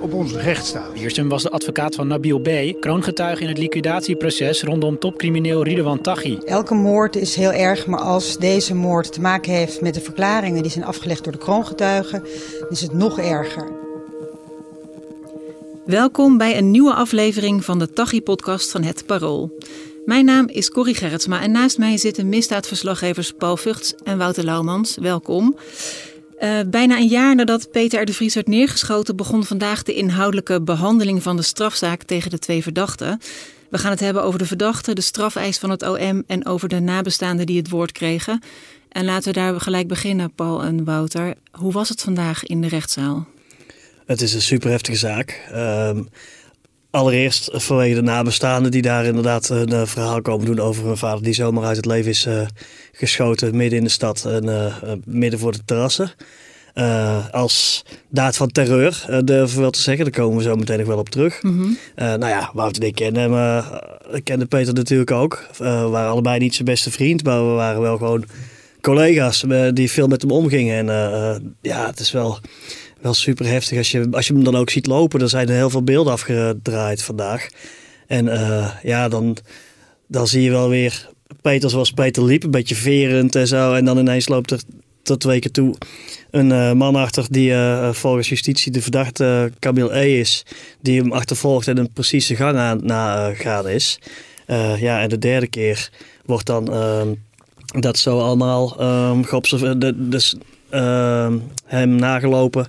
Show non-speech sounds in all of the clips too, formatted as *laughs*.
op onze rechtsstaat. Wiersum was de advocaat van Nabil B., kroongetuige in het liquidatieproces rondom topcrimineel Ridwan Taghi. Elke moord is heel erg, maar als deze moord te maken heeft met de verklaringen die zijn afgelegd door de kroongetuigen, is het nog erger. Welkom bij een nieuwe aflevering van de Taghi-podcast van Het Parool. Mijn naam is Corrie Gerritsma en naast mij zitten misdaadverslaggevers Paul Vugts en Wouter Laumans. Welkom. Uh, bijna een jaar nadat Peter de Vries werd neergeschoten, begon vandaag de inhoudelijke behandeling van de strafzaak tegen de twee verdachten. We gaan het hebben over de verdachte, de strafeis van het OM en over de nabestaanden die het woord kregen. En laten we daar gelijk beginnen, Paul en Wouter. Hoe was het vandaag in de rechtszaal? Het is een super heftige zaak. Uh, allereerst vanwege de nabestaanden die daar inderdaad een uh, verhaal komen doen over hun vader die zomaar uit het leven is uh, geschoten midden in de stad en uh, midden voor de terrassen. als daad van terreur, durven we wel te zeggen. Daar komen we zo meteen nog wel op terug. Mm -hmm. nou ja, Wouter en ik kennen hem. ik kende Peter natuurlijk ook. we waren allebei niet zijn beste vriend, maar we waren wel gewoon collega's die veel met hem omgingen. En ja, het is wel wel super heftig. Als je, als je hem dan ook ziet lopen, dan zijn er heel veel beelden afgedraaid vandaag. En uh, ja, dan, dan zie je wel weer Peter zoals Peter liep, een beetje verend en zo. En dan ineens loopt er tot twee keer toe een uh, man achter die uh, volgens justitie de verdachte Camille E is. Die hem achtervolgt en een precieze gang aan nagaan is. ja, en de derde keer wordt dan ehm, dat zo allemaal um, geobserveerd. Dus ehm, hem nagelopen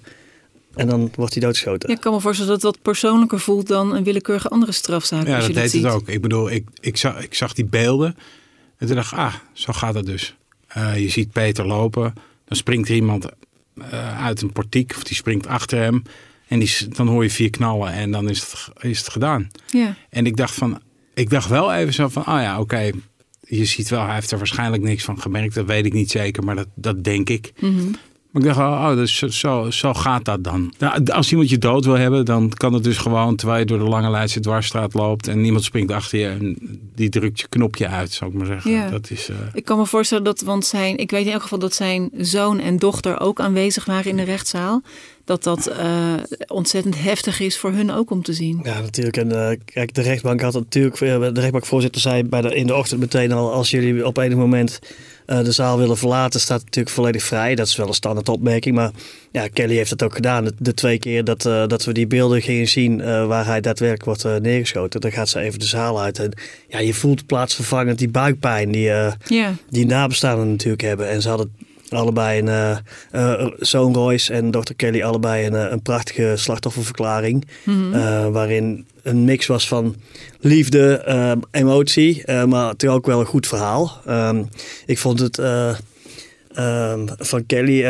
en dan wordt hij doodgeschoten. Ja, ik kan me voorstellen dat het wat persoonlijker voelt dan een willekeurige andere strafzaak. Ja, dat, deed ziet. het ook. Ik bedoel, ik, ik, zag, ik zag die beelden. En toen dacht ik, ah, zo gaat het dus. Uh, je ziet Peter lopen. Dan springt er iemand uh, uit een portiek. Of die springt achter hem. En die, dan hoor je vier knallen. En dan is het, is het gedaan. Ja. En ik dacht van, ik dacht wel even zo van, ah ja, oké. Okay. Je ziet wel, hij heeft er waarschijnlijk niks van gemerkt. Dat weet ik niet zeker, maar dat, dat denk ik. Mm -hmm. Maar ik dacht, oh, dus zo, zo gaat dat dan. Nou, als iemand je dood wil hebben, dan kan het dus gewoon terwijl je door de lange Leidse dwarsstraat loopt en niemand springt achter je en die drukt je knopje uit, zou ik maar zeggen. Ja. Dat is, uh... Ik kan me voorstellen dat, want zijn, ik weet in elk geval dat zijn zoon en dochter ook aanwezig waren in de rechtszaal. Dat dat uh, ontzettend heftig is voor hun ook om te zien. Ja, natuurlijk. En uh, kijk, de rechtbank had natuurlijk, de rechtbankvoorzitter zei bij de, in de ochtend meteen al, als jullie op enig moment uh, de zaal willen verlaten, staat het natuurlijk volledig vrij. Dat is wel een standaard opmerking. Maar ja, Kelly heeft dat ook gedaan. De, de twee keer dat, dat we die beelden gingen zien waar hij daadwerkelijk wordt neergeschoten, dan gaat ze even de zaal uit. En ja, je voelt plaatsvervangend die buikpijn die, yeah. die nabestaanden natuurlijk hebben. En ze hadden allebei een uh, uh, zoon Royce en dochter Kelly allebei een, een prachtige slachtofferverklaring. Mhm. Mm -hmm. waarin een mix was van liefde, emotie, maar toch ook wel een goed verhaal. Um, ik vond het um, van Kelly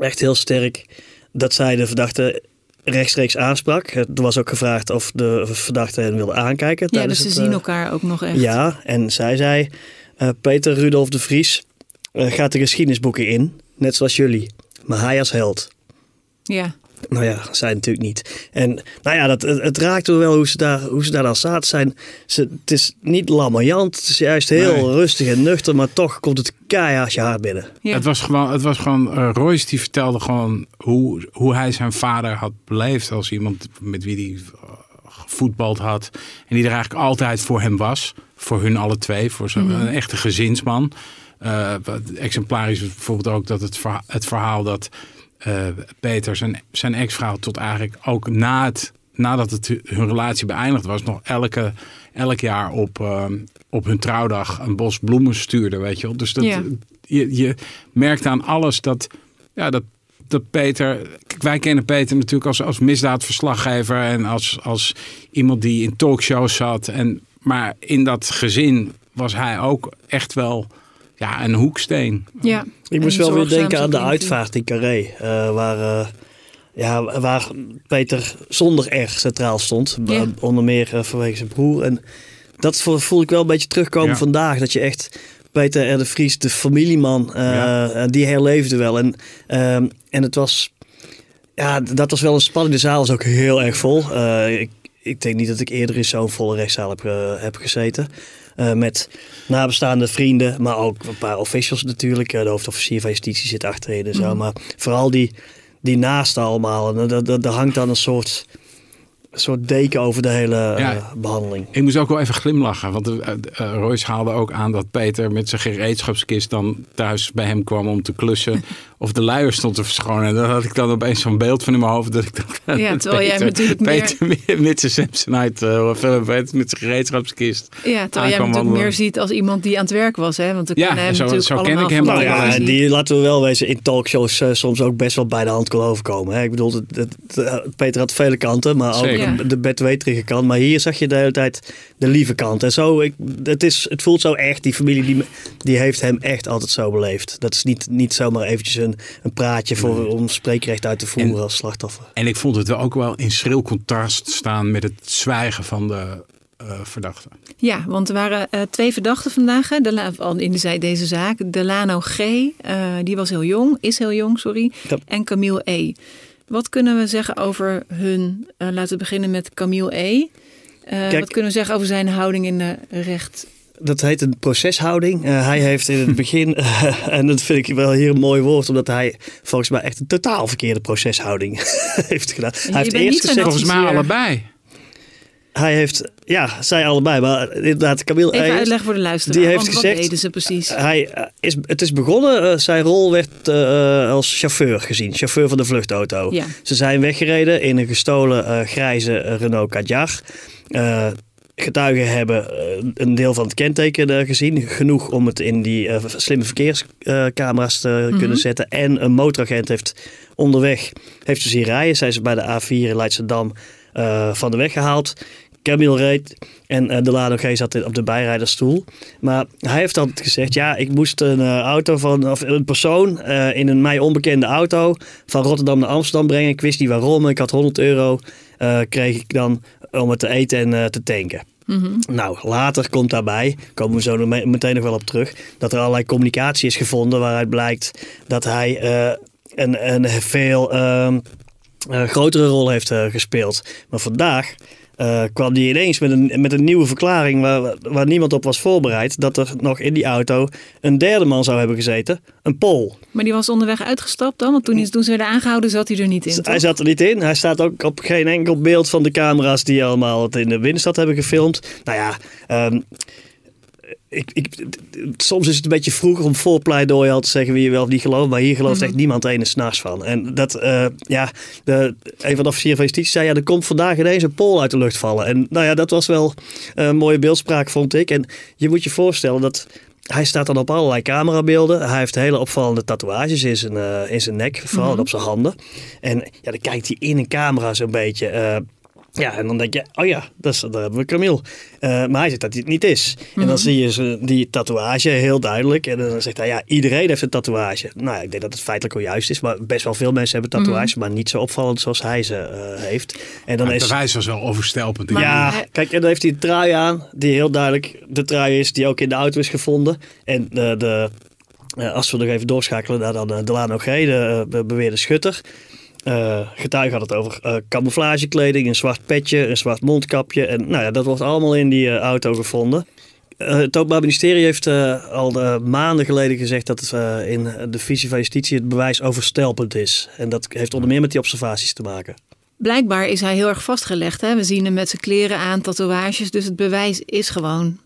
echt heel sterk dat zij de verdachte rechtstreeks aansprak. Er was ook gevraagd of de verdachte hen wilde aankijken. Ja, dus ze het, zien elkaar ook nog echt. Ja, en zij zei, Peter Rudolf de Vries gaat de geschiedenisboeken in, net zoals jullie. Maar hij als held. Ja. Nou ja, zij natuurlijk niet. En nou ja, dat, het, het raakte wel hoe ze daar, hoe ze daar dan zaten. Zijn, ze, het is niet lammerjant, het is juist heel nee. rustig en nuchter, maar toch komt het keihard je hart binnen. Ja. Het was gewoon, het was gewoon uh, Royce die vertelde gewoon hoe, hoe hij zijn vader had beleefd als iemand met wie hij gevoetbald had. En die er eigenlijk altijd voor hem was. Voor hun alle twee, voor zo'n Mhm. mm -hmm. echte gezinsman. Uh, exemplarisch is bijvoorbeeld ook dat het verhaal, het verhaal dat uh, Peter zijn, zijn ex-vrouw tot eigenlijk ook na het, nadat het, hun relatie beëindigd was, nog elke, elk jaar op, uh, op hun trouwdag een bos bloemen stuurde, weet je wel. Dus dat, Ja. je, je merkt aan alles dat, ja, dat, dat Peter, kijk, wij kennen Peter natuurlijk als, als misdaadverslaggever en als, als iemand die in talkshows zat. En, maar in dat gezin was hij ook echt wel ja, een hoeksteen. Ja. Ik moest wel weer denken aan de uitvaart in Carré. eh, waar, eh, ja, waar Peter zonder erg centraal stond. Ja. Onder meer eh, vanwege zijn broer. En dat vo- voel ik wel een beetje terugkomen Ja. vandaag. Dat je echt Peter R. de Vries, de familieman, eh, Ja. die herleefde wel. En, ehm, en het was, ja, dat was wel een spanning. De zaal was ook heel erg vol. Eh, ik, ik denk niet dat ik eerder in zo'n volle rechtszaal heb, heb gezeten. Eh, met nabestaande vrienden, maar ook een paar officials natuurlijk. De hoofdofficier van justitie zit achterin en zo. Maar vooral die, die naasten allemaal. En er- hangt dan een soort, een soort deken over de hele eh, behandeling. Ik moest ook wel even glimlachen. Want uh, Royce haalde ook aan dat Peter met zijn gereedschapskist dan thuis bij hem kwam om te klussen. *laughs* of de luier stond te verschonen. En dan had ik dan opeens zo'n beeld van in mijn hoofd. Dat ik dacht, Ja, *laughs* dat terwijl jij Peter, natuurlijk meer- Peter met zijn Samsonite uh, film met zijn gereedschapskist. Ja, terwijl jij natuurlijk wandelen. meer ziet als iemand die aan het werk was. Hè? Want Ja, hem zo- natuurlijk zo ken allemaal ik hem Nou wel. ja, die laten we wel wezen in talkshows eh, soms ook best wel bij de hand kon overkomen. Hè. Ik bedoel, het, het- het- Peter had vele kanten, maar ook Zeker. de bedweterige kant. Maar hier zag je de hele tijd de lieve kant. En zo, ik, het, is, het voelt zo echt, die familie die, die heeft hem echt altijd zo beleefd. Dat is niet, niet zomaar eventjes een, een praatje voor, om spreekrecht uit te voeren En- als slachtoffer. En ik vond het wel ook wel in schril contrast staan met het zwijgen van de uh, verdachte. Ja, want er waren uh, twee verdachten vandaag hè, de, al in de, deze zaak. Delano G, uh, die was heel jong, is heel jong, sorry. Ja. En Camille E. Wat kunnen we zeggen over hun? Uh, laten we beginnen met Camille E. Kijk, wat kunnen we zeggen over zijn houding in de recht? Dat heet een proceshouding. Uh, hij heeft in het *laughs* begin, uh, en dat vind ik wel hier een mooi woord, omdat hij volgens mij echt een totaal verkeerde proceshouding *laughs* heeft gedaan. Je hij heeft eerst gezegd, volgens mij allebei. Hij heeft, ja, zij allebei, maar inderdaad, Camille Even Eyers, uitleggen voor de luisteraar. Die heeft want gezegd, wat deden ze precies? Hij uh, is, het is begonnen, uh, zijn rol werd uh, als chauffeur gezien, chauffeur van de vluchtauto. Ja. Ze zijn weggereden in een gestolen uh, grijze Renault Kadjar. Uh, getuigen hebben uh, een deel van het kenteken uh, gezien. Genoeg om het in die uh, slimme verkeerscamera's te mm -hmm. kunnen zetten. En een motoragent heeft onderweg, heeft ze zien rijden. Zijn ze bij de A4 in Leidschendam uh, van de weg gehaald. Camille reed en uh, Delano G zat op de bijrijdersstoel. Maar hij heeft altijd gezegd, ja, ik moest een auto van, of een persoon in een mij onbekende auto van Rotterdam naar Amsterdam brengen. Ik wist niet waarom, ik had 100 euro, uh, kreeg ik dan om het te eten en uh, te tanken. Mhm. Mm -hmm. Nou, later komt daarbij, komen we zo meteen nog wel op terug, dat er allerlei communicatie is gevonden waaruit blijkt dat hij uh, een, een veel uh, grotere rol heeft gespeeld. Maar vandaag uh, kwam die ineens met een, met een nieuwe verklaring waar, waar niemand op was voorbereid. Dat er nog in die auto een derde man zou hebben gezeten, een Pool. Maar die was onderweg uitgestapt dan? Want toen, toen ze werden aangehouden zat hij er niet in, Hij zat er niet in. Hij staat ook op geen enkel beeld van de camera's die allemaal het in de binnenstad hebben gefilmd. Nou ja, um, ik, ik, soms is het een beetje vroeger om voor pleidooi al te zeggen wie je wel of niet gelooft. Maar hier gelooft mm -hmm. echt niemand ene s'nachts van. En dat, uh, ja, de, een van de officieren van justitie zei, ja, er komt vandaag ineens een pol uit de lucht vallen. En nou ja, dat was wel een mooie beeldspraak, vond ik. En je moet je voorstellen dat hij staat dan op allerlei camerabeelden. Hij heeft hele opvallende tatoeages in zijn, uh, in zijn nek, vooral mm -hmm. op zijn handen. En ja, dan kijkt hij in een camera zo'n beetje... Uh, ja, en dan denk je, oh ja, dat is, daar hebben we Camille. Uh, maar hij zegt dat hij het niet is. Mm -hmm. En Mhm. dan zie je ze, die tatoeage heel duidelijk. En dan zegt hij, ja, iedereen heeft een tatoeage. Nou, ik denk dat het feitelijk wel juist is. Maar best wel veel mensen hebben tatoeages. Mm -hmm. Maar niet zo opvallend zoals hij ze uh, heeft. En dan ja, is, de wijze was wel overstelpend. Ja, hij... kijk, en dan heeft hij een trui aan. Die heel duidelijk de trui is die ook in de auto is gevonden. En de... de uh, als we nog even doorschakelen naar dan uh, Delano G, de, de beweerde schutter. Uh, getuige had het over uh, camouflagekleding, een zwart petje, een zwart mondkapje. En nou ja, dat wordt allemaal in die uh, auto gevonden. het Openbaar Ministerie heeft al maanden geleden gezegd dat het in de visie van justitie het bewijs overstelpend is. En dat heeft onder meer met die observaties te maken. Blijkbaar is hij heel erg vastgelegd. Hè? We zien hem met zijn kleren aan, tatoeages. Dus het bewijs is gewoon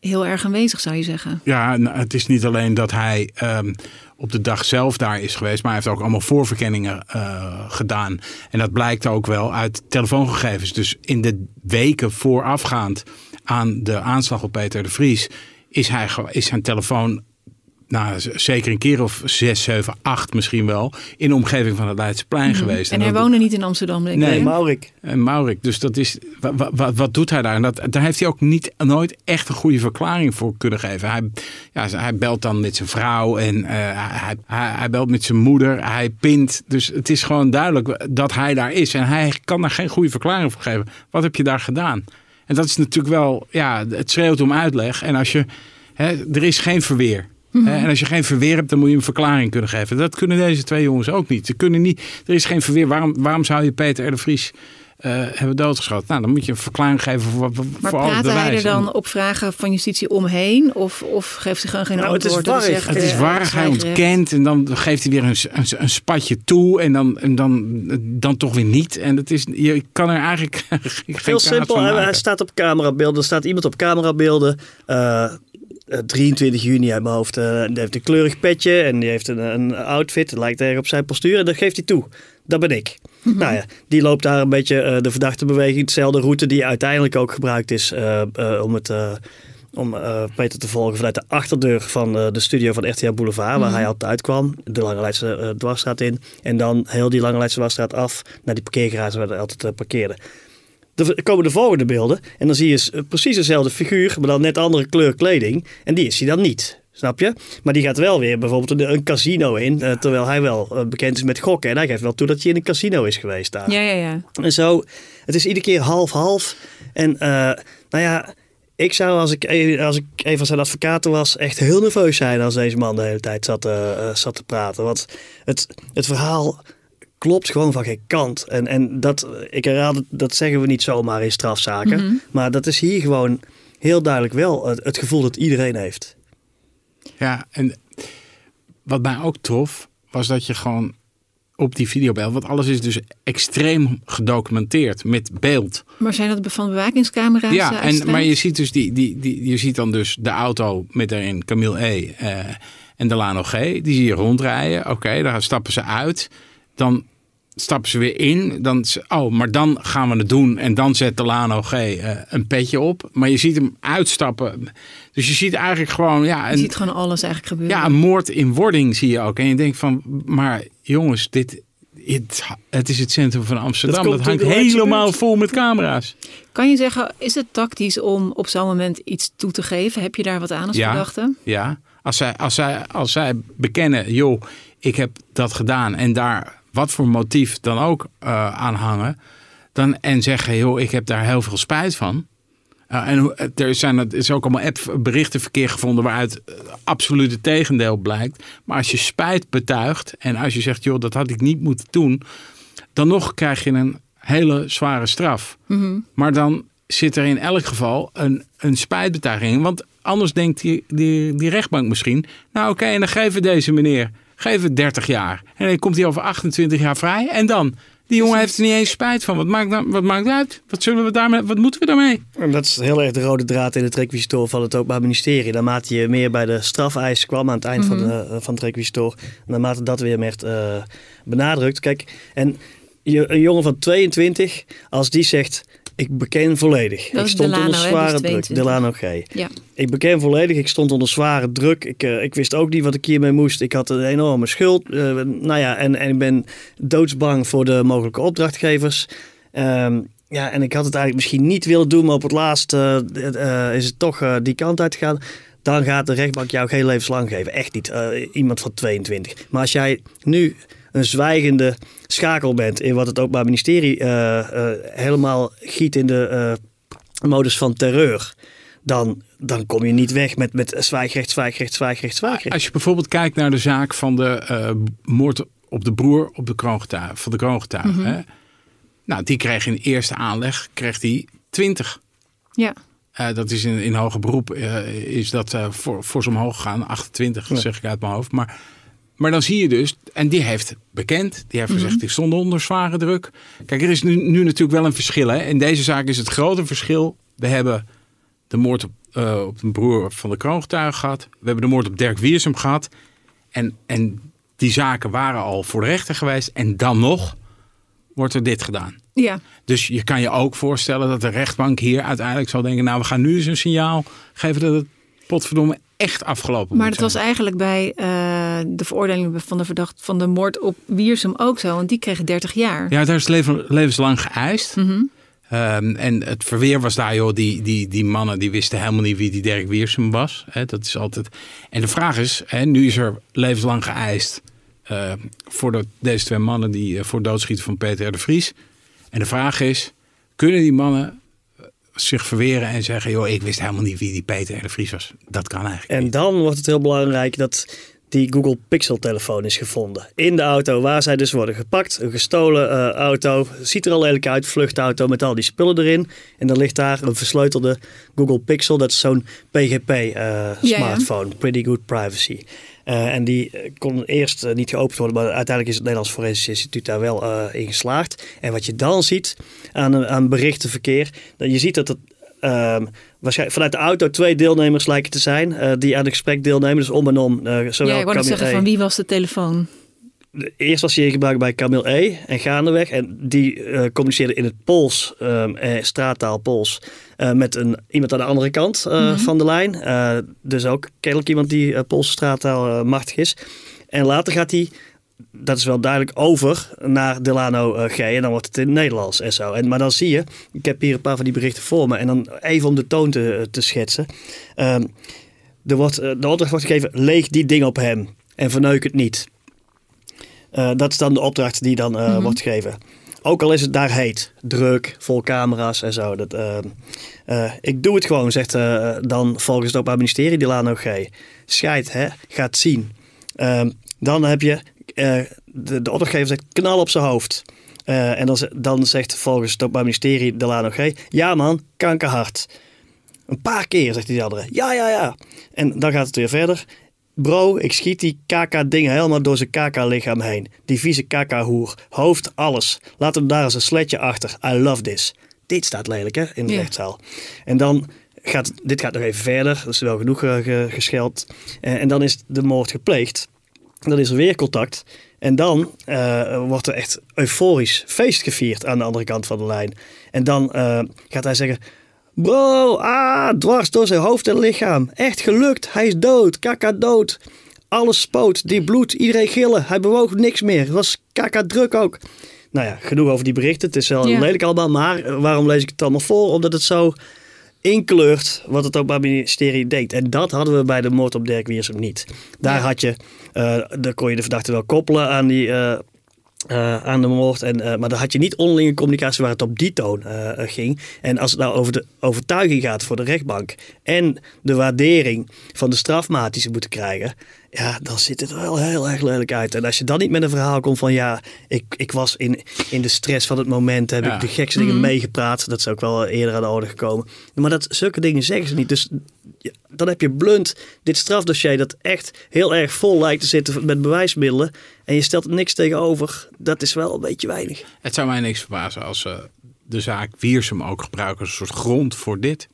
heel erg aanwezig, zou je zeggen. Ja, nou, het is niet alleen dat hij um, op de dag zelf daar is geweest, maar hij heeft ook allemaal voorverkenningen uh, gedaan. En dat blijkt ook wel uit telefoongegevens. Dus in de weken voorafgaand aan de aanslag op Peter de Vries is, hij, is zijn telefoon nou, zeker een keer of zes, zeven, acht misschien wel. In de omgeving van het Leidseplein mm. geweest. En, en hij dat, woonde niet in Amsterdam, denk Nee, ik. Maurik. En Maurik. Dus dat is, wat, wat, wat doet hij daar? En dat, daar heeft hij ook niet, nooit echt een goede verklaring voor kunnen geven. Hij, ja, hij belt dan met zijn vrouw en uh, hij, hij, hij, belt met zijn moeder. Hij pint. Dus het is gewoon duidelijk dat hij daar is. En hij kan daar geen goede verklaring voor geven. Wat heb je daar gedaan? En dat is natuurlijk wel, ja, het schreeuwt om uitleg. En als je Hè, er is geen verweer. Mhm. En als je geen verweer hebt, dan moet je een verklaring kunnen geven. Dat kunnen deze twee jongens ook niet. Ze kunnen niet er is geen verweer. Waarom, waarom zou je Peter R. de Vries eh, hebben doodgeschoten? Nou, dan moet je een verklaring geven voor, voor, Maar voor al het praat hij er dan op vragen van justitie omheen? Of, of geeft hij gewoon geen Nou, het is antwoord? en warrig. zegt, Het is eh, waar, hij ontkent en dan geeft hij weer een, een, een spatje toe en dan, en dan, dan toch weer niet. En het is, je kan er eigenlijk *laughs* geen Heel simpel, van hij, staat op camerabeelden. Er staat iemand op camerabeelden. eh, 23 juni uit mijn hoofd. eh, die heeft een kleurig petje en die heeft een, een outfit. Dat lijkt erg op zijn postuur en dat geeft hij toe. Dat ben ik. *laughs* Nou ja, die loopt daar een beetje eh, de verdachte beweging. Dezelfde route die uiteindelijk ook gebruikt is eh, eh, om het... eh, om eh, Peter te volgen vanuit de achterdeur van eh, de studio van RTL Boulevard, waar hij altijd kwam. De Lange Leidse eh, dwarsstraat in. En dan heel die Lange Leidse dwarsstraat af naar die parkeergarage waar hij altijd eh, parkeerde. Er komen de volgende beelden en dan zie je eh, precies dezelfde figuur, maar dan net andere kleur kleding. En die is hij dan niet. Snap je? Maar die gaat wel weer bijvoorbeeld een- casino in, eh, terwijl hij wel eh, bekend is met gokken. En hij geeft wel toe dat hij in een casino is geweest daar. Ja, ja, ja. En zo, het is iedere keer half-half. En nou ja, ik zou als ik, e- als ik een van zijn advocaten was, echt heel nerveus zijn als deze man de hele tijd zat, zat te praten. Want het, het verhaal klopt gewoon van geen kant. En, en dat, ik herhaal, het, dat zeggen we niet zomaar in strafzaken. Maar dat is hier gewoon heel duidelijk wel het, het gevoel dat iedereen heeft. Ja, en wat mij ook trof, was dat je gewoon op die videobeeld, want alles is dus extreem gedocumenteerd met beeld. Maar zijn dat van bewakingscamera's? Ja, eh, en, maar je ziet dus die, die, die, je ziet dan dus de auto met daarin Camille E. eh, en Delano G. Die zie je rondrijden. Oké, daar stappen ze uit. Dan stappen ze weer in. Dan, oh, maar dan gaan we het doen. En dan zet Delano G. eh, een petje op. Maar je ziet hem uitstappen. Dus je ziet eigenlijk gewoon, ja, Je een, ziet gewoon alles eigenlijk gebeuren. ja, een moord in wording zie je ook. En je denkt van, maar jongens, dit, het, het is het centrum van Amsterdam. Dat hangt de helemaal vol met camera's. Kan je zeggen, is het tactisch om op zo'n moment iets toe te geven? Heb je daar wat aan als Ja. verdachte? Ja, als zij, als, zij, als zij bekennen, joh, ik heb dat gedaan en daar wat voor motief dan ook eh, aan hangen, dan, en zeggen, joh, ik heb daar heel veel spijt van. Eh, en hoe- er, zijn, er is ook allemaal app-berichtenverkeer gevonden waaruit eh, absoluut het tegendeel blijkt. Maar als je spijt betuigt en als je zegt, joh, dat had ik niet moeten doen, dan nog krijg je een hele zware straf. Maar dan zit er in elk geval een, een spijtbetuiging. in. Want anders denkt die, die, die rechtbank misschien... nou oké, en dan geven we deze meneer geven we 30 jaar. En dan komt hij over 28 jaar vrij. En dan? Die jongen heeft er niet eens spijt van. Wat maakt, nou, wat maakt uit? Wat, zullen we daarmee, wat moeten we daarmee? En dat is heel erg de rode draad in het requisitor van het Openbaar Ministerie. Naarmate je meer bij de strafeis kwam aan het eind van, de, van het requisitor, naarmate dat weer werd eh, benadrukt. Kijk, en je, een jongen van 22, als die zegt, ik beken volledig. Dat ik stond Delano, onder zware druk. 22. Delano G. Ja. Ik beken volledig, ik stond onder zware druk. Ik, eh, ik wist ook niet wat ik hiermee moest. Ik had een enorme schuld. Eh, nou ja, en, en ik ben doodsbang voor de mogelijke opdrachtgevers. Ehm, ja, en ik had het eigenlijk misschien niet willen doen, maar op het laatst eh, is het toch die kant uitgegaan. Dan gaat de rechtbank jou geen levenslang geven. Echt niet. Iemand van 22. Maar als jij nu een zwijgende schakel bent in wat het Openbaar Ministerie eh, eh, helemaal giet in de eh, modus van terreur, dan, dan kom je niet weg met, met zwijgrecht, zwijgrecht, zwijgrecht, zwijgrecht. Als je bijvoorbeeld kijkt naar de zaak van de eh, moord op de broer op de kroongetuige, van de kroongetuige. hè? Nou, die kreeg in eerste aanleg kreeg die 20. Ja. Eh, dat is in, in hoger beroep eh, is dat eh, voor, voor ze omhoog gegaan. 28, zeg ik uit mijn hoofd. Maar, maar dan zie je dus, en die heeft bekend, die heeft gezegd, ik stond onder zware druk. Kijk, er is nu, nu natuurlijk wel een verschil. Hè? In deze zaak is het grote verschil. We hebben de moord op, eh, op een broer van de kroongetuige gehad. We hebben de moord op Dirk Wiersum gehad. En, en die zaken waren al voor de rechter geweest. En dan nog wordt er dit gedaan. Ja. Dus je kan je ook voorstellen dat de rechtbank hier uiteindelijk zal denken... nou, we gaan nu eens een signaal geven dat het potverdomme echt afgelopen Maar dat was eigenlijk bij eh, de veroordeling van de verdachte van de moord op Wiersum ook zo. Want die kreeg 30 jaar. Ja, daar is leven, levenslang geëist. Mhm. Ehm, en het verweer was daar, joh, die, die, die mannen die wisten helemaal niet wie die Dirk Wiersum was. Dat is altijd... En de vraag is, nu is er levenslang geëist eh, voor de, deze twee mannen die eh, voor doodschieten van Peter R. de Vries. En de vraag is, kunnen die mannen zich verweren en zeggen: joh, ik wist helemaal niet wie die Peter R. de Vries was. Dat kan eigenlijk. En niet. dan wordt het heel belangrijk dat die Google Pixel telefoon is gevonden. In de auto waar zij dus worden gepakt. Een gestolen uh, auto. Ziet er al lelijk uit. Vluchtauto met al die spullen erin. En dan ligt daar een versleutelde Google Pixel. Dat is zo'n PGP uh, ja, smartphone. Pretty Good Privacy. Uh, en die kon eerst niet geopend worden, maar uiteindelijk is het Nederlands Forensisch Instituut daar wel uh, in geslaagd. En wat je dan ziet aan, aan berichtenverkeer, dat je ziet dat het um, waarschijnlijk vanuit de auto twee deelnemers lijken te zijn die aan het gesprek deelnemen. Dus om en om. Zowel ja, ik wou zeggen, van wie was de telefoon? Eerst was hij in gebruik bij Camille E. en gaandeweg. En die uh, communiceerde in het Pools, um, eh, straattaal Pools, uh, met een, iemand aan de andere kant uh, mm -hmm. van de lijn. dus ook kennelijk iemand die Poolse straattaal machtig is. En later gaat hij, dat is wel duidelijk, over naar Delano G. En dan wordt het in het Nederlands en zo. En, maar dan zie je, ik heb hier een paar van die berichten voor me. En dan even om de toon te, te schetsen. Um, er wordt, de opdracht wordt gegeven, leeg die ding op hem en verneuk het niet. Uh, dat is dan de opdracht die dan uh, mm -hmm. wordt gegeven. Ook al is het daar heet, druk, vol camera's en zo. Dat, uh, ik doe het gewoon, zegt dan volgens het Openbaar Ministerie Delano G. Scheid, hè, gaat zien. Ehm, dan heb je, de, de opdrachtgever zegt knal op zijn hoofd. en dan, dan zegt volgens het Openbaar Ministerie Delano G. Ja man, kankerhard. Een paar keer, zegt die andere. Ja, ja, ja. En dan gaat het weer verder. Bro, ik schiet die kaka-dingen helemaal door zijn kaka-lichaam heen. Die vieze kaka-hoer. Hoofd, alles. Laat hem daar eens een sletje achter. I love this. Dit staat lelijk, hè, in de Ja. rechtszaal. En dan gaat, dit gaat nog even verder. Dat is wel genoeg eh, ge- gescheld. Eh, en dan is de moord gepleegd. Dan is er weer contact. En dan eh, wordt er echt euforisch feest gevierd aan de andere kant van de lijn. En dan gaat hij zeggen... Bro, ah, dwars door zijn hoofd en lichaam. Echt gelukt, hij is dood, kaka dood. Alles spoot, die bloed, iedereen gillen. Hij bewoog niks meer, het was kaka druk ook. Nou ja, genoeg over die berichten. Het is wel Ja. lelijk allemaal, maar eh, waarom lees ik het allemaal voor? Omdat het zo inkleurt wat het Openbaar Ministerie deed. En dat hadden we bij de moord op Dirk Wiersum niet. Daar Ja. had je, eh daar kon je de verdachte wel koppelen aan die... eh, eh, aan de moord. En, eh, maar dan had je niet onderlinge communicatie waar het op die toon eh, ging. En als het nou over de overtuiging gaat voor de rechtbank en de waardering van de strafmaat die ze moeten krijgen, ja, dan ziet het er wel heel erg lelijk uit. En als je dan niet met een verhaal komt van ja, ik, ik was in, in de stress van het moment, heb Ja. ik de gekste dingen meegepraat. Dat is ook wel eerder aan de orde gekomen. Maar dat, zulke dingen zeggen ze niet. Dus ja, dan heb je blunt dit strafdossier dat echt heel erg vol lijkt te zitten met bewijsmiddelen. En je stelt er niks tegenover. Dat is wel een beetje weinig. Het zou mij niks verbazen als ze de zaak Wiersum ook gebruiken als een soort grond voor dit.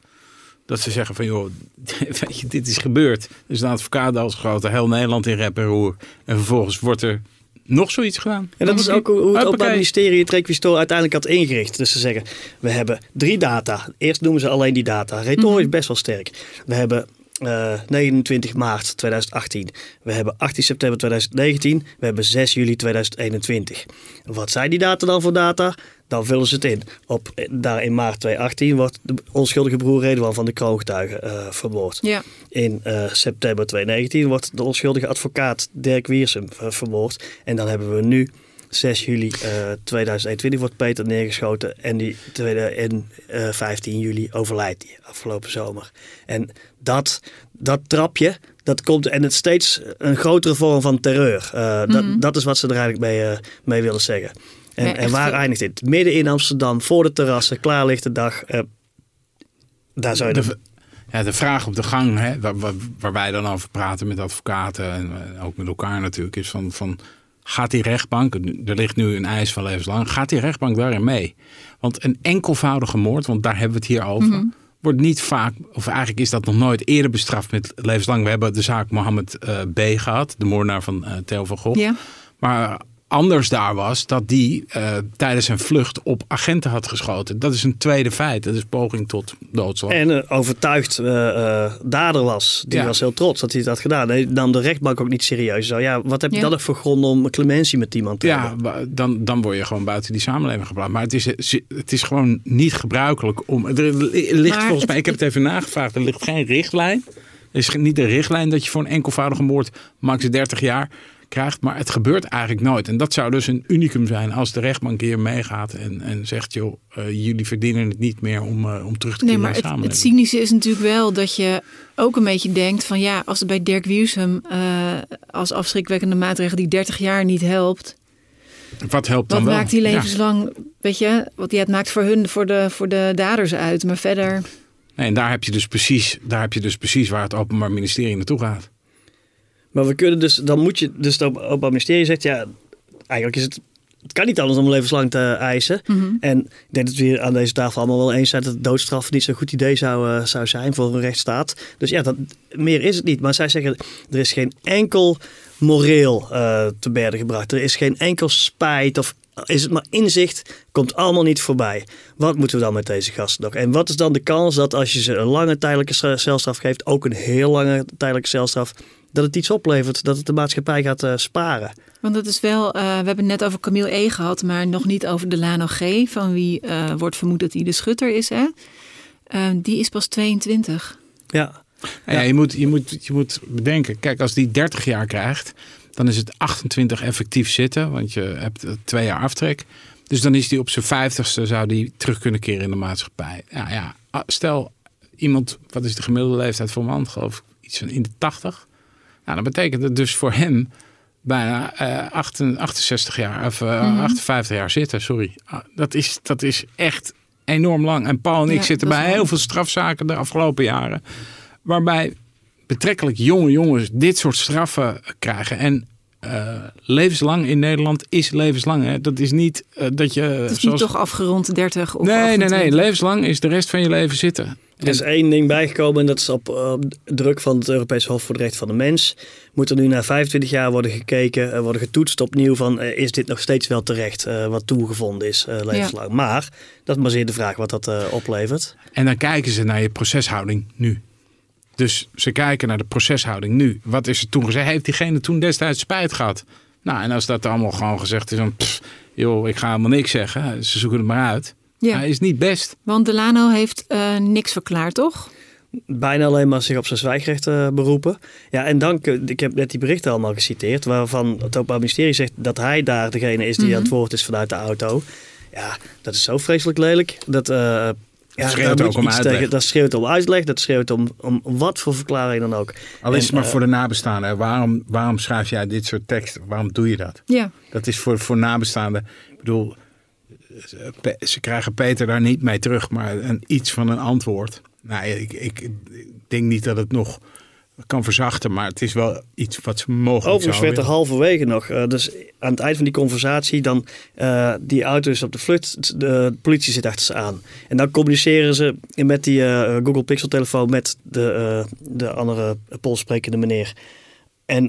Dat ze zeggen van joh, *laughs* weet je, dit is gebeurd. Is een advocaat geschoten, heel Nederland in rep en roer. En vervolgens wordt er nog zoiets gedaan. En dat is ook hoe het. Openbaar Ministerie het requisitor uiteindelijk had ingericht. Dus ze zeggen, we hebben drie data. Eerst noemen ze alleen die data. Retorisch best wel sterk. We hebben eh, 29 maart 2018. We hebben 18 september 2019. We hebben 6 juli 2021. Wat zijn die data dan voor data? Dan vullen ze het in. Op, eh, daar in maart 2018 wordt de onschuldige broer Redouan van de kroongetuige eh vermoord. Ja. In eh, september 2019 wordt de onschuldige advocaat Dirk Wiersum eh, vermoord. En dan hebben we nu 6 juli eh 2021 wordt Peter neergeschoten. En die tweede, en, eh, 15 juli overlijdt hij afgelopen zomer. En dat, dat trapje, dat komt en het is steeds een grotere vorm van terreur. Eh, dat, dat is wat ze er eigenlijk mee, eh, mee willen zeggen. En, Ja, en waar veel- eindigt dit? Midden in Amsterdam, voor de terrassen, klaar ligt de dag. eh, daar zou je De, ja, de vraag op de gang, hè, waar, waar, waar wij dan over praten met advocaten en eh, ook met elkaar natuurlijk, is van, van gaat die rechtbank, er ligt nu een eis van levenslang, gaat die rechtbank daarin mee? Want een enkelvoudige moord, want daar hebben we het hier over, Mhm. wordt niet vaak, of eigenlijk is dat nog nooit eerder bestraft met levenslang. We hebben de zaak Mohammed eh, B gehad, de moordenaar van eh, Theo van Gogh. Ja. Maar anders daar was dat die eh, tijdens zijn vlucht op agenten had geschoten. Dat is een tweede feit. Dat is poging tot doodslag. En een overtuigd eh, eh, dader was. Die Ja. was heel trots dat hij het had gedaan. Hij nam de rechtbank ook niet serieus. Zo, ja, wat heb je Ja. dan voor grond om clementie met iemand te ja, hebben? dan, dan word je gewoon buiten die samenleving geplaatst. Maar het is, het is gewoon niet gebruikelijk om. Er ligt Maar volgens mij, ik heb het even nagevraagd, er ligt geen richtlijn. Er is geen- niet de richtlijn dat je voor een enkelvoudige moord max 30 jaar. Krijgt. Maar het gebeurt eigenlijk nooit. En dat zou dus een unicum zijn als de rechtbank hier meegaat en, en zegt: joh, uh, jullie verdienen het niet meer om, uh, om terug te nee, keren maar naar de het, cynische is natuurlijk wel dat je ook een beetje denkt van ja, als het bij Dirk Wiersum uh, als afschrikwekkende maatregel die 30 jaar niet helpt. Wat helpt dan Wat wel? maakt die levenslang, ja. weet je, wat ja, het maakt voor hun, voor de, voor de daders uit, maar verder. Nee, en daar heb, je dus precies, daar heb je dus precies waar het Openbaar Ministerie naartoe gaat. Maar we kunnen dus, dan moet je, dus het Openbaar Ministerie zegt, ja, eigenlijk is het, het kan niet anders om levenslang te eisen. Mhm. Mm -hmm. En ik denk dat we hier aan deze tafel allemaal wel eens zijn dat doodstraf niet zo'n goed idee zou, uh, zou zijn voor een rechtsstaat. Dus ja, dat, meer is het niet. Maar zij zeggen, er is geen enkel moreel uh, te berden gebracht. Er is geen enkel spijt of is het maar inzicht, komt allemaal niet voorbij. Wat moeten we dan met deze gasten nog? En wat is dan de kans dat als je ze een lange tijdelijke celstraf geeft, ook een heel lange tijdelijke celstraf, dat het iets oplevert, dat het de maatschappij gaat uh, sparen? Want dat is wel, uh, we hebben het net over Camille E. gehad, maar nog niet over Delano G., van wie uh, wordt vermoed dat hij de schutter is. Hè? die is pas 22. Ja. Ja, ja je, moet, je, moet, je moet bedenken, kijk, als die 30 jaar krijgt, dan is het 28 effectief zitten, want je hebt twee jaar aftrek. Dus dan is die op zijn vijftigste zou die terug kunnen keren in de maatschappij. Ja, ja. Stel iemand, wat is de gemiddelde leeftijd voor een man? Geloof ik iets van in de 80. Nou, dan betekent het dus voor hem bijna uh, 68 jaar of uh, mm -hmm. 58 jaar zitten. Sorry, dat is, dat is echt enorm lang. En Paul en ik Ja, zitten dat bij heel veel strafzaken de afgelopen jaren, waarbij betrekkelijk jonge jongens dit soort straffen krijgen. En eh, levenslang in Nederland is levenslang. Hè? Dat is niet eh, dat je. Het is zoals... niet toch afgerond 30 of Nee, nee, nee. 28. Levenslang is de rest van je leven zitten. Er is één ding bijgekomen en dat is op, op druk van het Europese Hof voor de Rechten van de Mens. Moet er nu na 25 jaar worden gekeken, uh, worden getoetst opnieuw van uh, is dit nog steeds wel terecht uh, wat toegevonden is levenslang. Ja. Maar dat is maar zeer de vraag wat dat oplevert. En dan kijken ze naar je proceshouding nu. Dus ze kijken naar de proceshouding nu. Wat is er toen gezegd? Heeft diegene toen destijds spijt gehad? Nou, en als dat allemaal gewoon gezegd is, dan pff, joh, ik ga helemaal niks zeggen. Ze zoeken het maar uit. Ja. Hij is niet best. Want Delano heeft uh, niks verklaard, toch? Bijna alleen maar zich op zijn zwijgrecht uh, beroepen. Ja, en dan, ik heb net die berichten allemaal geciteerd, waarvan het Openbaar Ministerie zegt dat hij daar degene is die Mhm. aan het woord is vanuit de auto. Ja, dat is zo vreselijk lelijk. Dat, uh, ja, Dat schreeuwt ook om uitleg. Tegen, dat schreeuwt om uitleg, dat schreeuwt om, om wat voor verklaring dan ook. Al is En, het maar eh, voor de nabestaanden. Waarom, waarom schrijf jij dit soort teksten? Waarom doe je dat? Ja. Dat is voor, voor nabestaanden. Ik bedoel, ze, krijgen Peter daar niet mee terug, maar een, iets van een antwoord. Nou, ik, ik, ik denk niet dat het nog kan verzachten, maar het is wel iets wat ze mogelijk Overigens werd er halverwege nog, eh, dus aan het eind van die conversatie, dan eh, die auto is op de vlucht, de politie zit achter ze aan. En dan communiceren ze met die eh, Google Pixel telefoon met de, de andere Poolsprekende meneer. En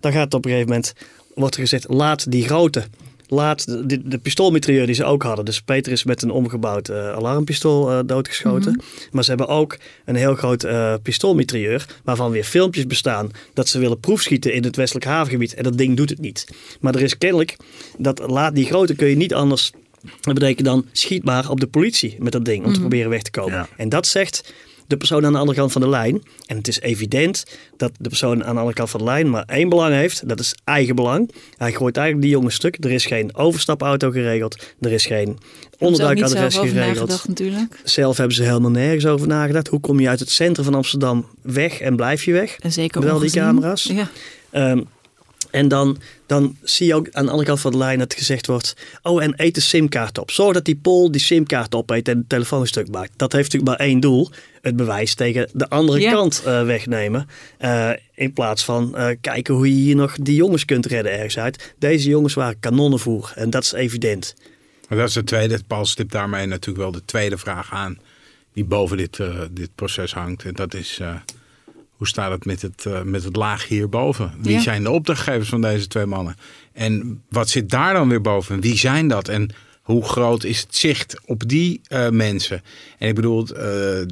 dan gaat het op een gegeven moment, wordt er gezegd, laat die grote, laat de, de, pistoolmitrailleur die ze ook hadden. Dus Peter is met een omgebouwd eh, alarmpistool eh, doodgeschoten. Maar ze hebben ook een heel groot pistoolmitrailleur, waarvan weer filmpjes bestaan dat ze willen proefschieten in het westelijk havengebied. En dat ding doet het niet. Maar er is kennelijk, dat laat die grote kun je niet anders dat betekent dan schiet maar op de politie met dat ding om te proberen weg te komen. Ja. En dat zegt de persoon aan de andere kant van de lijn. En het is evident dat de persoon aan de andere kant van de lijn maar één belang heeft. Dat is eigen belang. Hij gooit eigenlijk die jongen stuk. Er is geen overstapauto geregeld. Er is geen onderduikadres geregeld. natuurlijk. Zelf hebben ze helemaal nergens over nagedacht. Hoe kom je uit het centrum van Amsterdam weg en blijf je weg? En zeker Wel die camera's. Ja. Ehm, en dan, dan zie je ook aan de andere kant van de lijn dat gezegd wordt... oh, en eet de simkaart op. Zorg dat die Pool die simkaart opeet en het telefoonstuk maakt. Dat heeft natuurlijk maar één doel. Het bewijs tegen de andere Ja. kant eh, wegnemen. Eh, in plaats van eh, kijken hoe je hier nog die jongens kunt redden ergens uit. Deze jongens waren kanonnenvoer. En dat is evident. Maar dat is de tweede. Paul stipt daarmee natuurlijk wel de tweede vraag aan. Die boven dit, eh, dit proces hangt. En dat is. eh, hoe staat het met het, met het laag hierboven? Wie Ja. zijn de opdrachtgevers van deze twee mannen? En wat zit daar dan weer boven? Wie zijn dat? En hoe groot is het zicht op die eh, mensen? En ik bedoel, eh,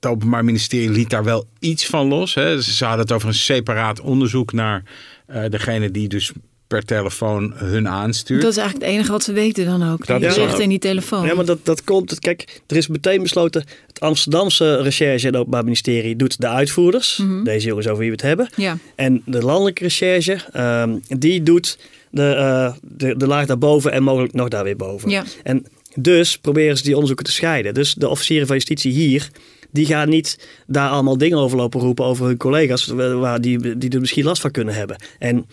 het Openbaar Ministerie liet daar wel iets van los. Hè. Ze hadden het over een separaat onderzoek naar eh, degene die dus per telefoon hun aanstuurt. Dat is eigenlijk het enige wat ze weten dan ook. Dat Die is berichten ook. in die telefoon. Ja, maar dat, dat komt. Kijk, er is meteen besloten. Het Amsterdamse recherche en het Openbaar Ministerie doet de uitvoerders. Mhm. Deze jongens over wie we het hebben. Ja. En de landelijke recherche, ehm, die doet de, eh, de, de laag daarboven en mogelijk nog daar weer boven. Ja. En dus proberen ze die onderzoeken te scheiden. Dus de officieren van justitie hier, die gaan niet daar allemaal dingen over lopen roepen over hun collega's, waar die, die er misschien last van kunnen hebben. En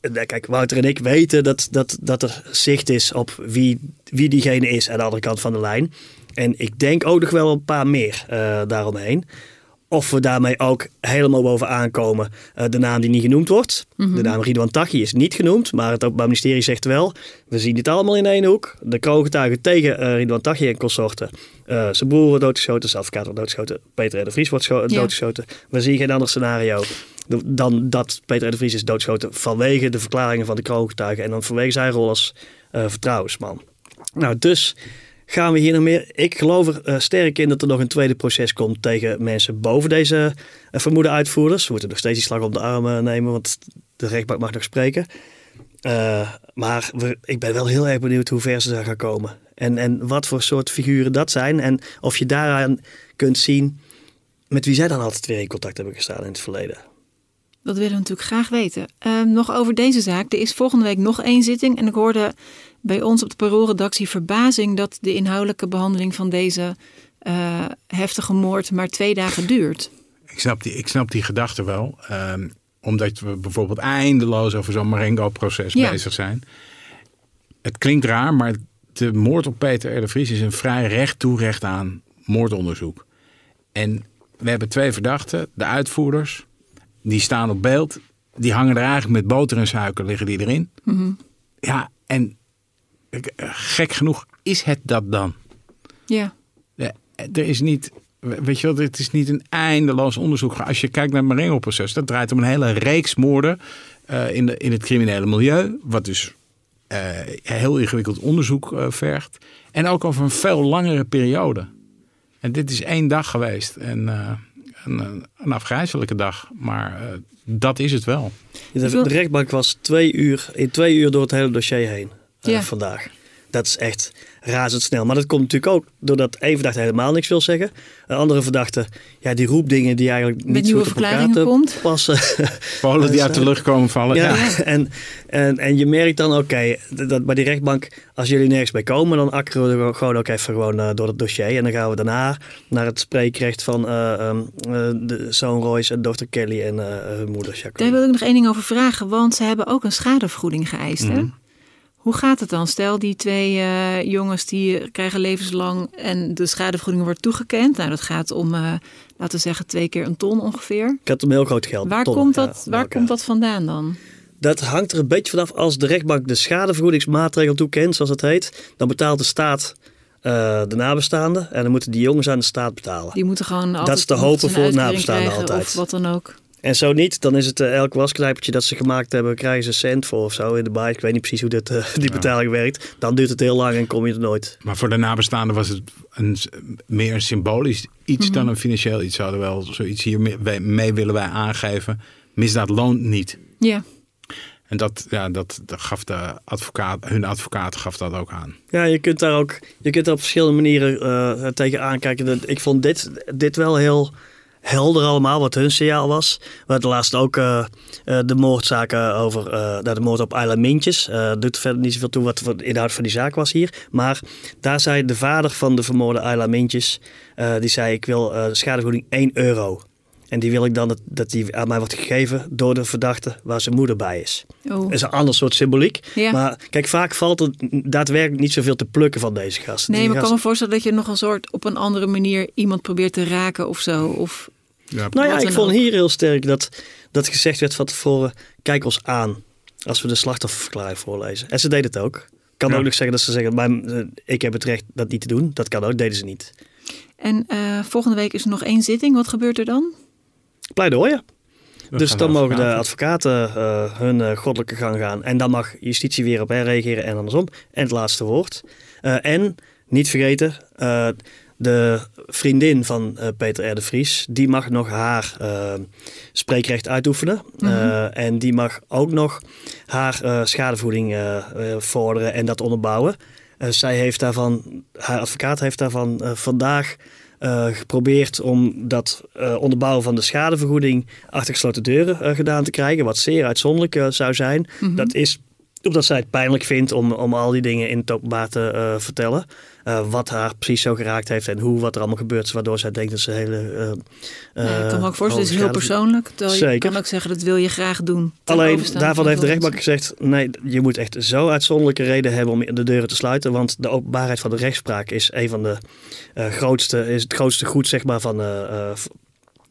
eh, kijk, Wouter en ik weten dat, dat, dat er zicht is op wie, wie diegene is aan de andere kant van de lijn. En ik denk ook nog wel een paar meer eh, daaromheen. Of we daarmee ook helemaal bovenaan komen. eh, de naam die niet genoemd wordt. Mhm. De naam Ridwan Taghi is niet genoemd. Maar het Openbaar Ministerie zegt wel. We zien dit allemaal in één hoek. De kroongetuigen tegen eh Ridwan Taghi en consorten. Eh zijn broer wordt doodgeschoten. Zijn advocaat wordt doodgeschoten. Peter R. de Vries wordt Ja. doodgeschoten. We zien geen ander scenario dan dat Peter R. de Vries is doodgeschoten. Vanwege de verklaringen van de kroongetuigen. En dan vanwege zijn rol als vertrouwensman. Nou, dus gaan we hier nog meer. Ik geloof er eh, sterk in dat er nog een tweede proces komt tegen mensen boven deze eh, vermoede uitvoerders. We moeten nog steeds die slag op de armen nemen, want de rechtbank mag nog spreken. Eh, maar we, ik ben wel heel erg benieuwd hoe ver ze daar gaan komen. En, en wat voor soort figuren dat zijn. En of je daaraan kunt zien met wie zij dan altijd weer in contact hebben gestaan in het verleden. Dat willen we natuurlijk graag weten. Ehm, nog over deze zaak. Er is volgende week nog één zitting. En ik hoorde bij ons op de paroolredactie verbazing dat de inhoudelijke behandeling van deze eh, heftige moord maar twee dagen duurt. Ik snap die, ik snap die gedachte wel. ehm, omdat we bijvoorbeeld eindeloos over zo'n Marengo-proces Ja. bezig zijn. Het klinkt raar, maar de moord op Peter R. de Vries is een vrij recht toe recht aan moordonderzoek. En we hebben twee verdachten, de uitvoerders. Die staan op beeld. Die hangen er eigenlijk met boter en suiker liggen die erin. Ja, en gek genoeg is het dat dan. Ja. Er is niet, weet je wel, het is niet een eindeloos onderzoek. Als je kijkt naar het Marengo-proces, dat draait om een hele reeks moorden eh, in, de, in het criminele milieu. Wat dus eh, heel ingewikkeld onderzoek eh, vergt. En ook over een veel langere periode. En dit is één dag geweest. En eh, een, een, een afgrijzelijke dag. Maar eh, dat is het wel. De, de rechtbank was twee uur, in twee uur door het hele dossier heen eh, Ja. vandaag. Dat is echt razendsnel. Maar dat komt natuurlijk ook doordat één verdachte helemaal niks wil zeggen. Een andere verdachte, ja, die roept dingen die eigenlijk niet zo op elkaar komt. passen. *laughs* Polen die uit de lucht komen vallen. Ja, Ja. *laughs* En, en, en je merkt dan, oké, dat- dat bij die rechtbank, als jullie nergens bij komen, dan akkeren we er gewoon ook even gewoon eh, door het dossier. En dan gaan we daarna naar het spreekrecht van eh, ehm, eh, de zoon Royce en dochter Kelly en eh, hun moeder Daar Jacqueline. wil ik nog één ding over vragen, want ze hebben ook een schadevergoeding geëist. Hè? Hoe gaat het dan? Stel, die twee eh, jongens die krijgen levenslang en de schadevergoeding wordt toegekend. Nou, dat gaat om, eh, laten we zeggen, twee keer een ton ongeveer. Ik had om heel groot geld. Waar, komt dat, waar komt dat vandaan dan? Dat hangt er een beetje vanaf. Als de rechtbank de schadevergoedingsmaatregel toekent, zoals dat heet, dan betaalt de staat eh, de nabestaanden. En dan moeten die jongens aan de staat betalen. Die moeten gewoon altijd is te hopen voor nabestaanden altijd. Of wat dan ook. En zo niet, dan is het eh, elk wasknijpertje dat ze gemaakt hebben, krijgen ze een cent voor of zo in de baai. Ik weet niet precies hoe dit, eh, die betaling werkt. Dan duurt het heel lang en kom je er nooit. Maar voor de nabestaanden was het een, meer een symbolisch iets Mhm. dan een financieel iets. Zouden wel zoiets hier mee, mee willen wij aangeven. Misdaad loont niet. Ja, En dat, ja, dat, dat gaf de advocaat, hun advocaat gaf dat ook aan. Ja, je kunt daar ook je kunt er op verschillende manieren eh tegen aankijken. Dat- Ik vond dit, dit wel heel helder allemaal, wat hun signaal was. We hadden laatst ook eh, eh, de moordzaken over nou, de moord op Ayla Mintjes. Doet verder niet zoveel toe wat de inhoud van die zaak was hier. Maar daar zei de vader van de vermoorde Ayla Mintjes, die zei ik wil schadevergoeding 1 euro. En die wil ik dan dat, dat die aan mij wordt gegeven door de verdachte waar zijn moeder bij is. oh. Dat is een ander soort symboliek. Ja. Maar kijk, vaak valt er daadwerkelijk niet zoveel te plukken van deze gasten. Nee, Die maar ik kan me voorstellen dat je nog een soort op een andere manier iemand probeert te raken of zo. Of, Ja, Nou ja, ik vond ook. hier heel sterk dat, dat gezegd werd van tevoren, kijk ons aan als we de slachtofferverklaring voorlezen. En ze deden het ook. Kan Ja. ook nog zeggen dat ze zeggen, maar, eh, ik heb het recht dat niet te doen. Dat kan ook, deden ze niet. En eh, volgende week is er nog één zitting. Wat gebeurt er dan? Pleidooien. dat Dus dan mogen de advocaten. eh, hun eh, goddelijke gang gaan. En dan mag justitie weer op hen reageren en andersom. En het laatste woord. Eh, en, niet vergeten, eh, De vriendin van uh, Peter R. de Vries, die mag nog haar uh, spreekrecht uitoefenen. Mhm. en die mag ook nog haar schadevoeding vorderen en dat onderbouwen. zij heeft daarvan, haar advocaat heeft daarvan vandaag geprobeerd om dat onderbouwen van de schadevergoeding achter gesloten deuren gedaan te krijgen. Wat zeer uitzonderlijk zou zijn. Mhm. Dat is omdat zij het pijnlijk vindt om, om al die dingen in het openbaar te vertellen. Uh, wat haar precies zo geraakt heeft en hoe, wat er allemaal gebeurt is, waardoor zij denkt dat ze hele. Uh, ik kan me ook voorstellen, het is heel persoonlijk. Zeker. Je kan ook zeggen dat wil je graag doen. Alleen daarvan heeft de rechtbank gezegd: nee, je moet echt zo uitzonderlijke reden hebben om de deuren te sluiten. Want de openbaarheid van de rechtspraak is een van de grootste, is het grootste goed zeg maar, van,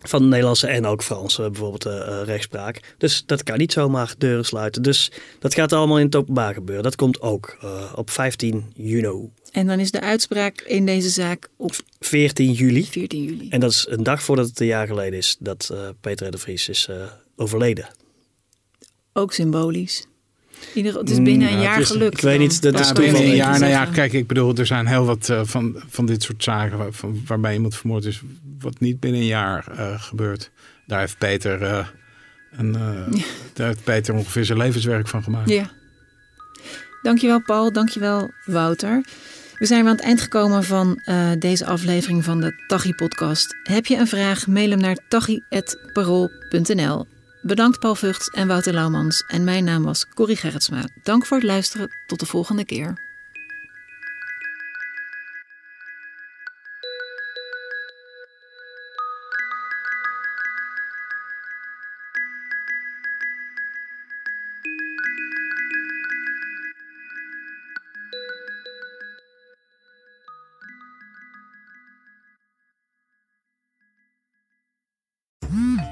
van de Nederlandse en ook Franse bijvoorbeeld uh, rechtspraak. Dus dat kan niet zomaar deuren sluiten. Dus dat gaat allemaal in het openbaar gebeuren. Dat komt ook uh, op 15 juni. En dan is de uitspraak in deze zaak op 14 juli. 14 juli. En dat is een dag voordat het een jaar geleden is dat uh, Peter de Vries is overleden. Ook symbolisch. Ieder, het is binnen een mm, jaar gelukt. Ik weet niet, dat ja, is binnen een jaar. Nou ja, kijk, ik bedoel, er zijn heel wat uh, van, van dit soort zaken waar, van, waarbij iemand vermoord is, wat niet binnen een jaar uh, gebeurt. Daar heeft Peter, uh, een, ja. *laughs* daar heeft Peter ongeveer zijn levenswerk van gemaakt. Ja. Dankjewel Paul, dankjewel Wouter. We zijn aan het eind gekomen van deze aflevering van de Tachi podcast. Heb je een vraag? Mail hem naar tachi.parool.nl. Bedankt Paul Vugts en Wouter Laumans. En mijn naam was Corrie Gerritsma. Dank voor het luisteren. Tot de volgende keer.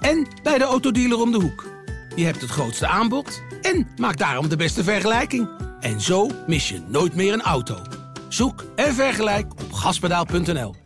en bij de autodealer om de hoek. Je hebt het grootste aanbod en maakt daarom de beste vergelijking. En zo mis je nooit meer een auto. Zoek en vergelijk op gaspedaal.nl.